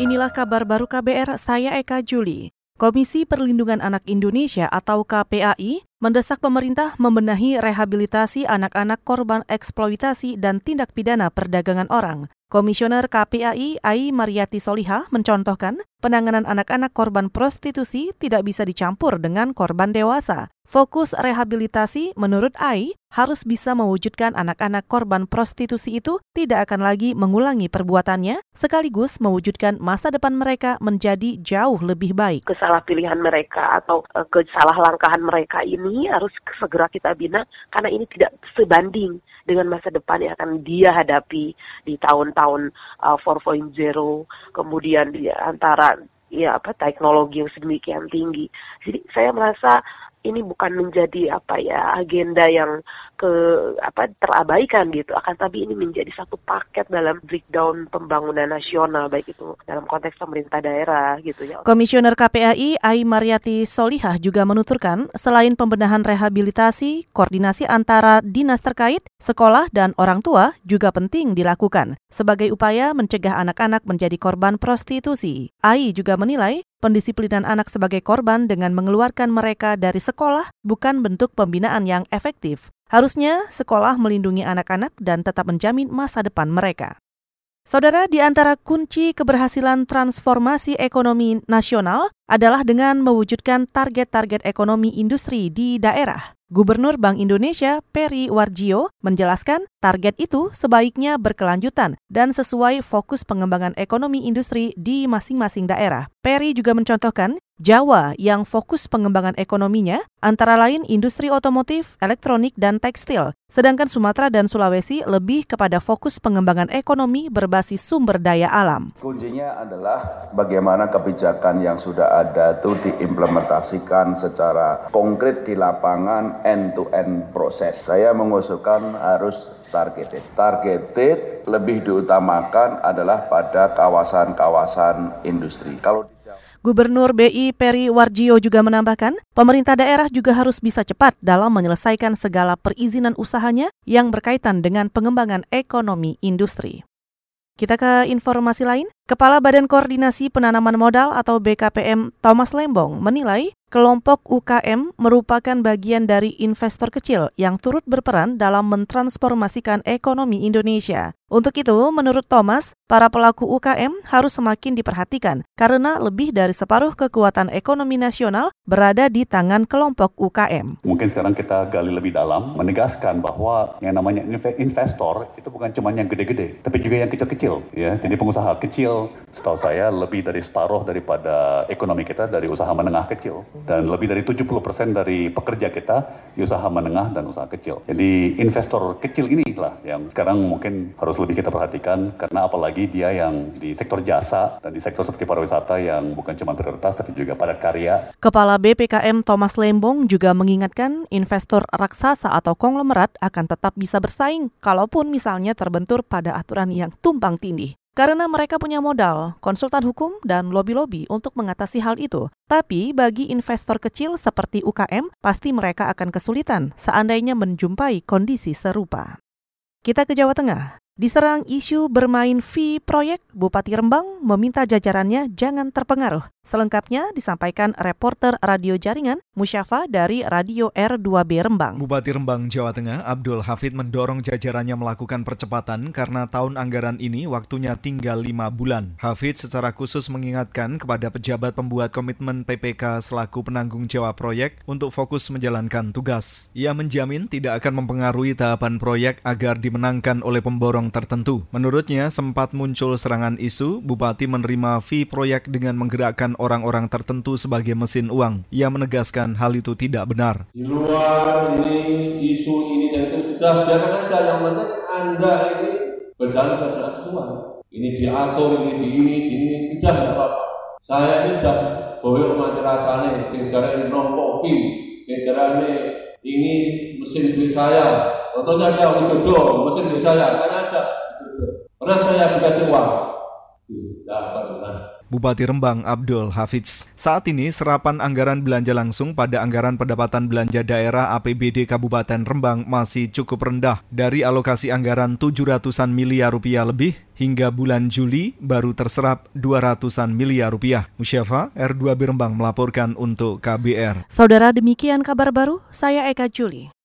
Inilah kabar baru KBR, saya Eka Juli. Komisi Perlindungan Anak Indonesia atau KPAI mendesak pemerintah membenahi rehabilitasi anak-anak korban eksploitasi dan tindak pidana perdagangan orang. Komisioner KPAI Ai Mariati Soliha mencontohkan penanganan anak-anak korban prostitusi tidak bisa dicampur dengan korban dewasa. Fokus rehabilitasi menurut Ai harus bisa mewujudkan anak-anak korban prostitusi itu tidak akan lagi mengulangi perbuatannya, sekaligus mewujudkan masa depan mereka menjadi jauh lebih baik. Kesalahpilihan mereka atau uh, kesalahlangkahan mereka ini harus segera kita bina karena ini tidak sebanding dengan masa depan yang akan dia hadapi di tahun-tahun uh, 4.0 kemudian di antara ya apa teknologi yang sedemikian tinggi. Jadi saya merasa ini bukan menjadi apa ya agenda yang ke apa terabaikan gitu akan tapi ini menjadi satu paket dalam breakdown pembangunan nasional baik itu dalam konteks pemerintah daerah gitu ya. Komisioner KPAI Ai Mariati Solihah juga menuturkan selain pembenahan rehabilitasi, koordinasi antara dinas terkait, sekolah dan orang tua juga penting dilakukan sebagai upaya mencegah anak-anak menjadi korban prostitusi. Ai juga menilai pendisiplinan anak sebagai korban dengan mengeluarkan mereka dari sekolah bukan bentuk pembinaan yang efektif. Harusnya sekolah melindungi anak-anak dan tetap menjamin masa depan mereka. Saudara, di antara kunci keberhasilan transformasi ekonomi nasional adalah dengan mewujudkan target-target ekonomi industri di daerah. Gubernur Bank Indonesia Peri Warjio menjelaskan target itu sebaiknya berkelanjutan dan sesuai fokus pengembangan ekonomi industri di masing-masing daerah. Peri juga mencontohkan Jawa yang fokus pengembangan ekonominya antara lain industri otomotif, elektronik, dan tekstil. Sedangkan Sumatera dan Sulawesi lebih kepada fokus pengembangan ekonomi berbasis sumber daya alam. Kuncinya adalah bagaimana kebijakan yang sudah ada itu diimplementasikan secara konkret di lapangan end-to-end proses. Saya mengusulkan harus targeted. Targeted lebih diutamakan adalah pada kawasan-kawasan industri. Kalau Gubernur BI Peri Warjio juga menambahkan, pemerintah daerah juga harus bisa cepat dalam menyelesaikan segala perizinan usahanya yang berkaitan dengan pengembangan ekonomi industri. Kita ke informasi lain. Kepala Badan Koordinasi Penanaman Modal atau BKPM Thomas Lembong menilai kelompok UKM merupakan bagian dari investor kecil yang turut berperan dalam mentransformasikan ekonomi Indonesia. Untuk itu, menurut Thomas, para pelaku UKM harus semakin diperhatikan karena lebih dari separuh kekuatan ekonomi nasional berada di tangan kelompok UKM. Mungkin sekarang kita gali lebih dalam, menegaskan bahwa yang namanya investor itu bukan cuma yang gede-gede, tapi juga yang kecil-kecil. Ya, jadi pengusaha kecil, setahu saya lebih dari separuh daripada ekonomi kita dari usaha menengah kecil dan lebih dari 70% dari pekerja kita di usaha menengah dan usaha kecil. Jadi investor kecil inilah yang sekarang mungkin harus lebih kita perhatikan karena apalagi dia yang di sektor jasa dan di sektor seperti pariwisata yang bukan cuma prioritas tapi juga padat karya. Kepala BPKM Thomas Lembong juga mengingatkan investor raksasa atau konglomerat akan tetap bisa bersaing kalaupun misalnya terbentur pada aturan yang tumpang tindih. Karena mereka punya modal, konsultan hukum, dan lobi-lobi untuk mengatasi hal itu. Tapi bagi investor kecil seperti UKM, pasti mereka akan kesulitan seandainya menjumpai kondisi serupa. Kita ke Jawa Tengah. Diserang isu bermain fee proyek, Bupati Rembang meminta jajarannya jangan terpengaruh. Selengkapnya disampaikan reporter radio jaringan Musyafa dari Radio R2B Rembang. Bupati Rembang, Jawa Tengah, Abdul Hafid mendorong jajarannya melakukan percepatan karena tahun anggaran ini waktunya tinggal lima bulan. Hafid secara khusus mengingatkan kepada pejabat pembuat komitmen PPK selaku penanggung jawab proyek untuk fokus menjalankan tugas. Ia menjamin tidak akan mempengaruhi tahapan proyek agar dimenangkan oleh pemborong tertentu. Menurutnya, sempat muncul serangan isu Bupati menerima fee proyek dengan menggerakkan orang-orang tertentu sebagai mesin uang. Ia menegaskan hal itu tidak benar. Di luar ini, isu ini dan itu sudah biarkan aja. Yang penting Anda ini berjalan sesuai Tuhan. Ini diatur, ini di ini, di ini, tidak apa-apa. Saya ini sudah bawa mati rasanya, sing jarane non kopi, sing jarane ini mesin beli saya, Contohnya saya Widodo, mesin di saya, tanya aja. Pernah saya dikasih uang? Tidak pernah. Bupati Rembang Abdul Hafiz. Saat ini serapan anggaran belanja langsung pada anggaran pendapatan belanja daerah APBD Kabupaten Rembang masih cukup rendah dari alokasi anggaran 700-an miliar rupiah lebih hingga bulan Juli baru terserap 200-an miliar rupiah. Musyafa R2 Birembang melaporkan untuk KBR. Saudara demikian kabar baru, saya Eka Juli.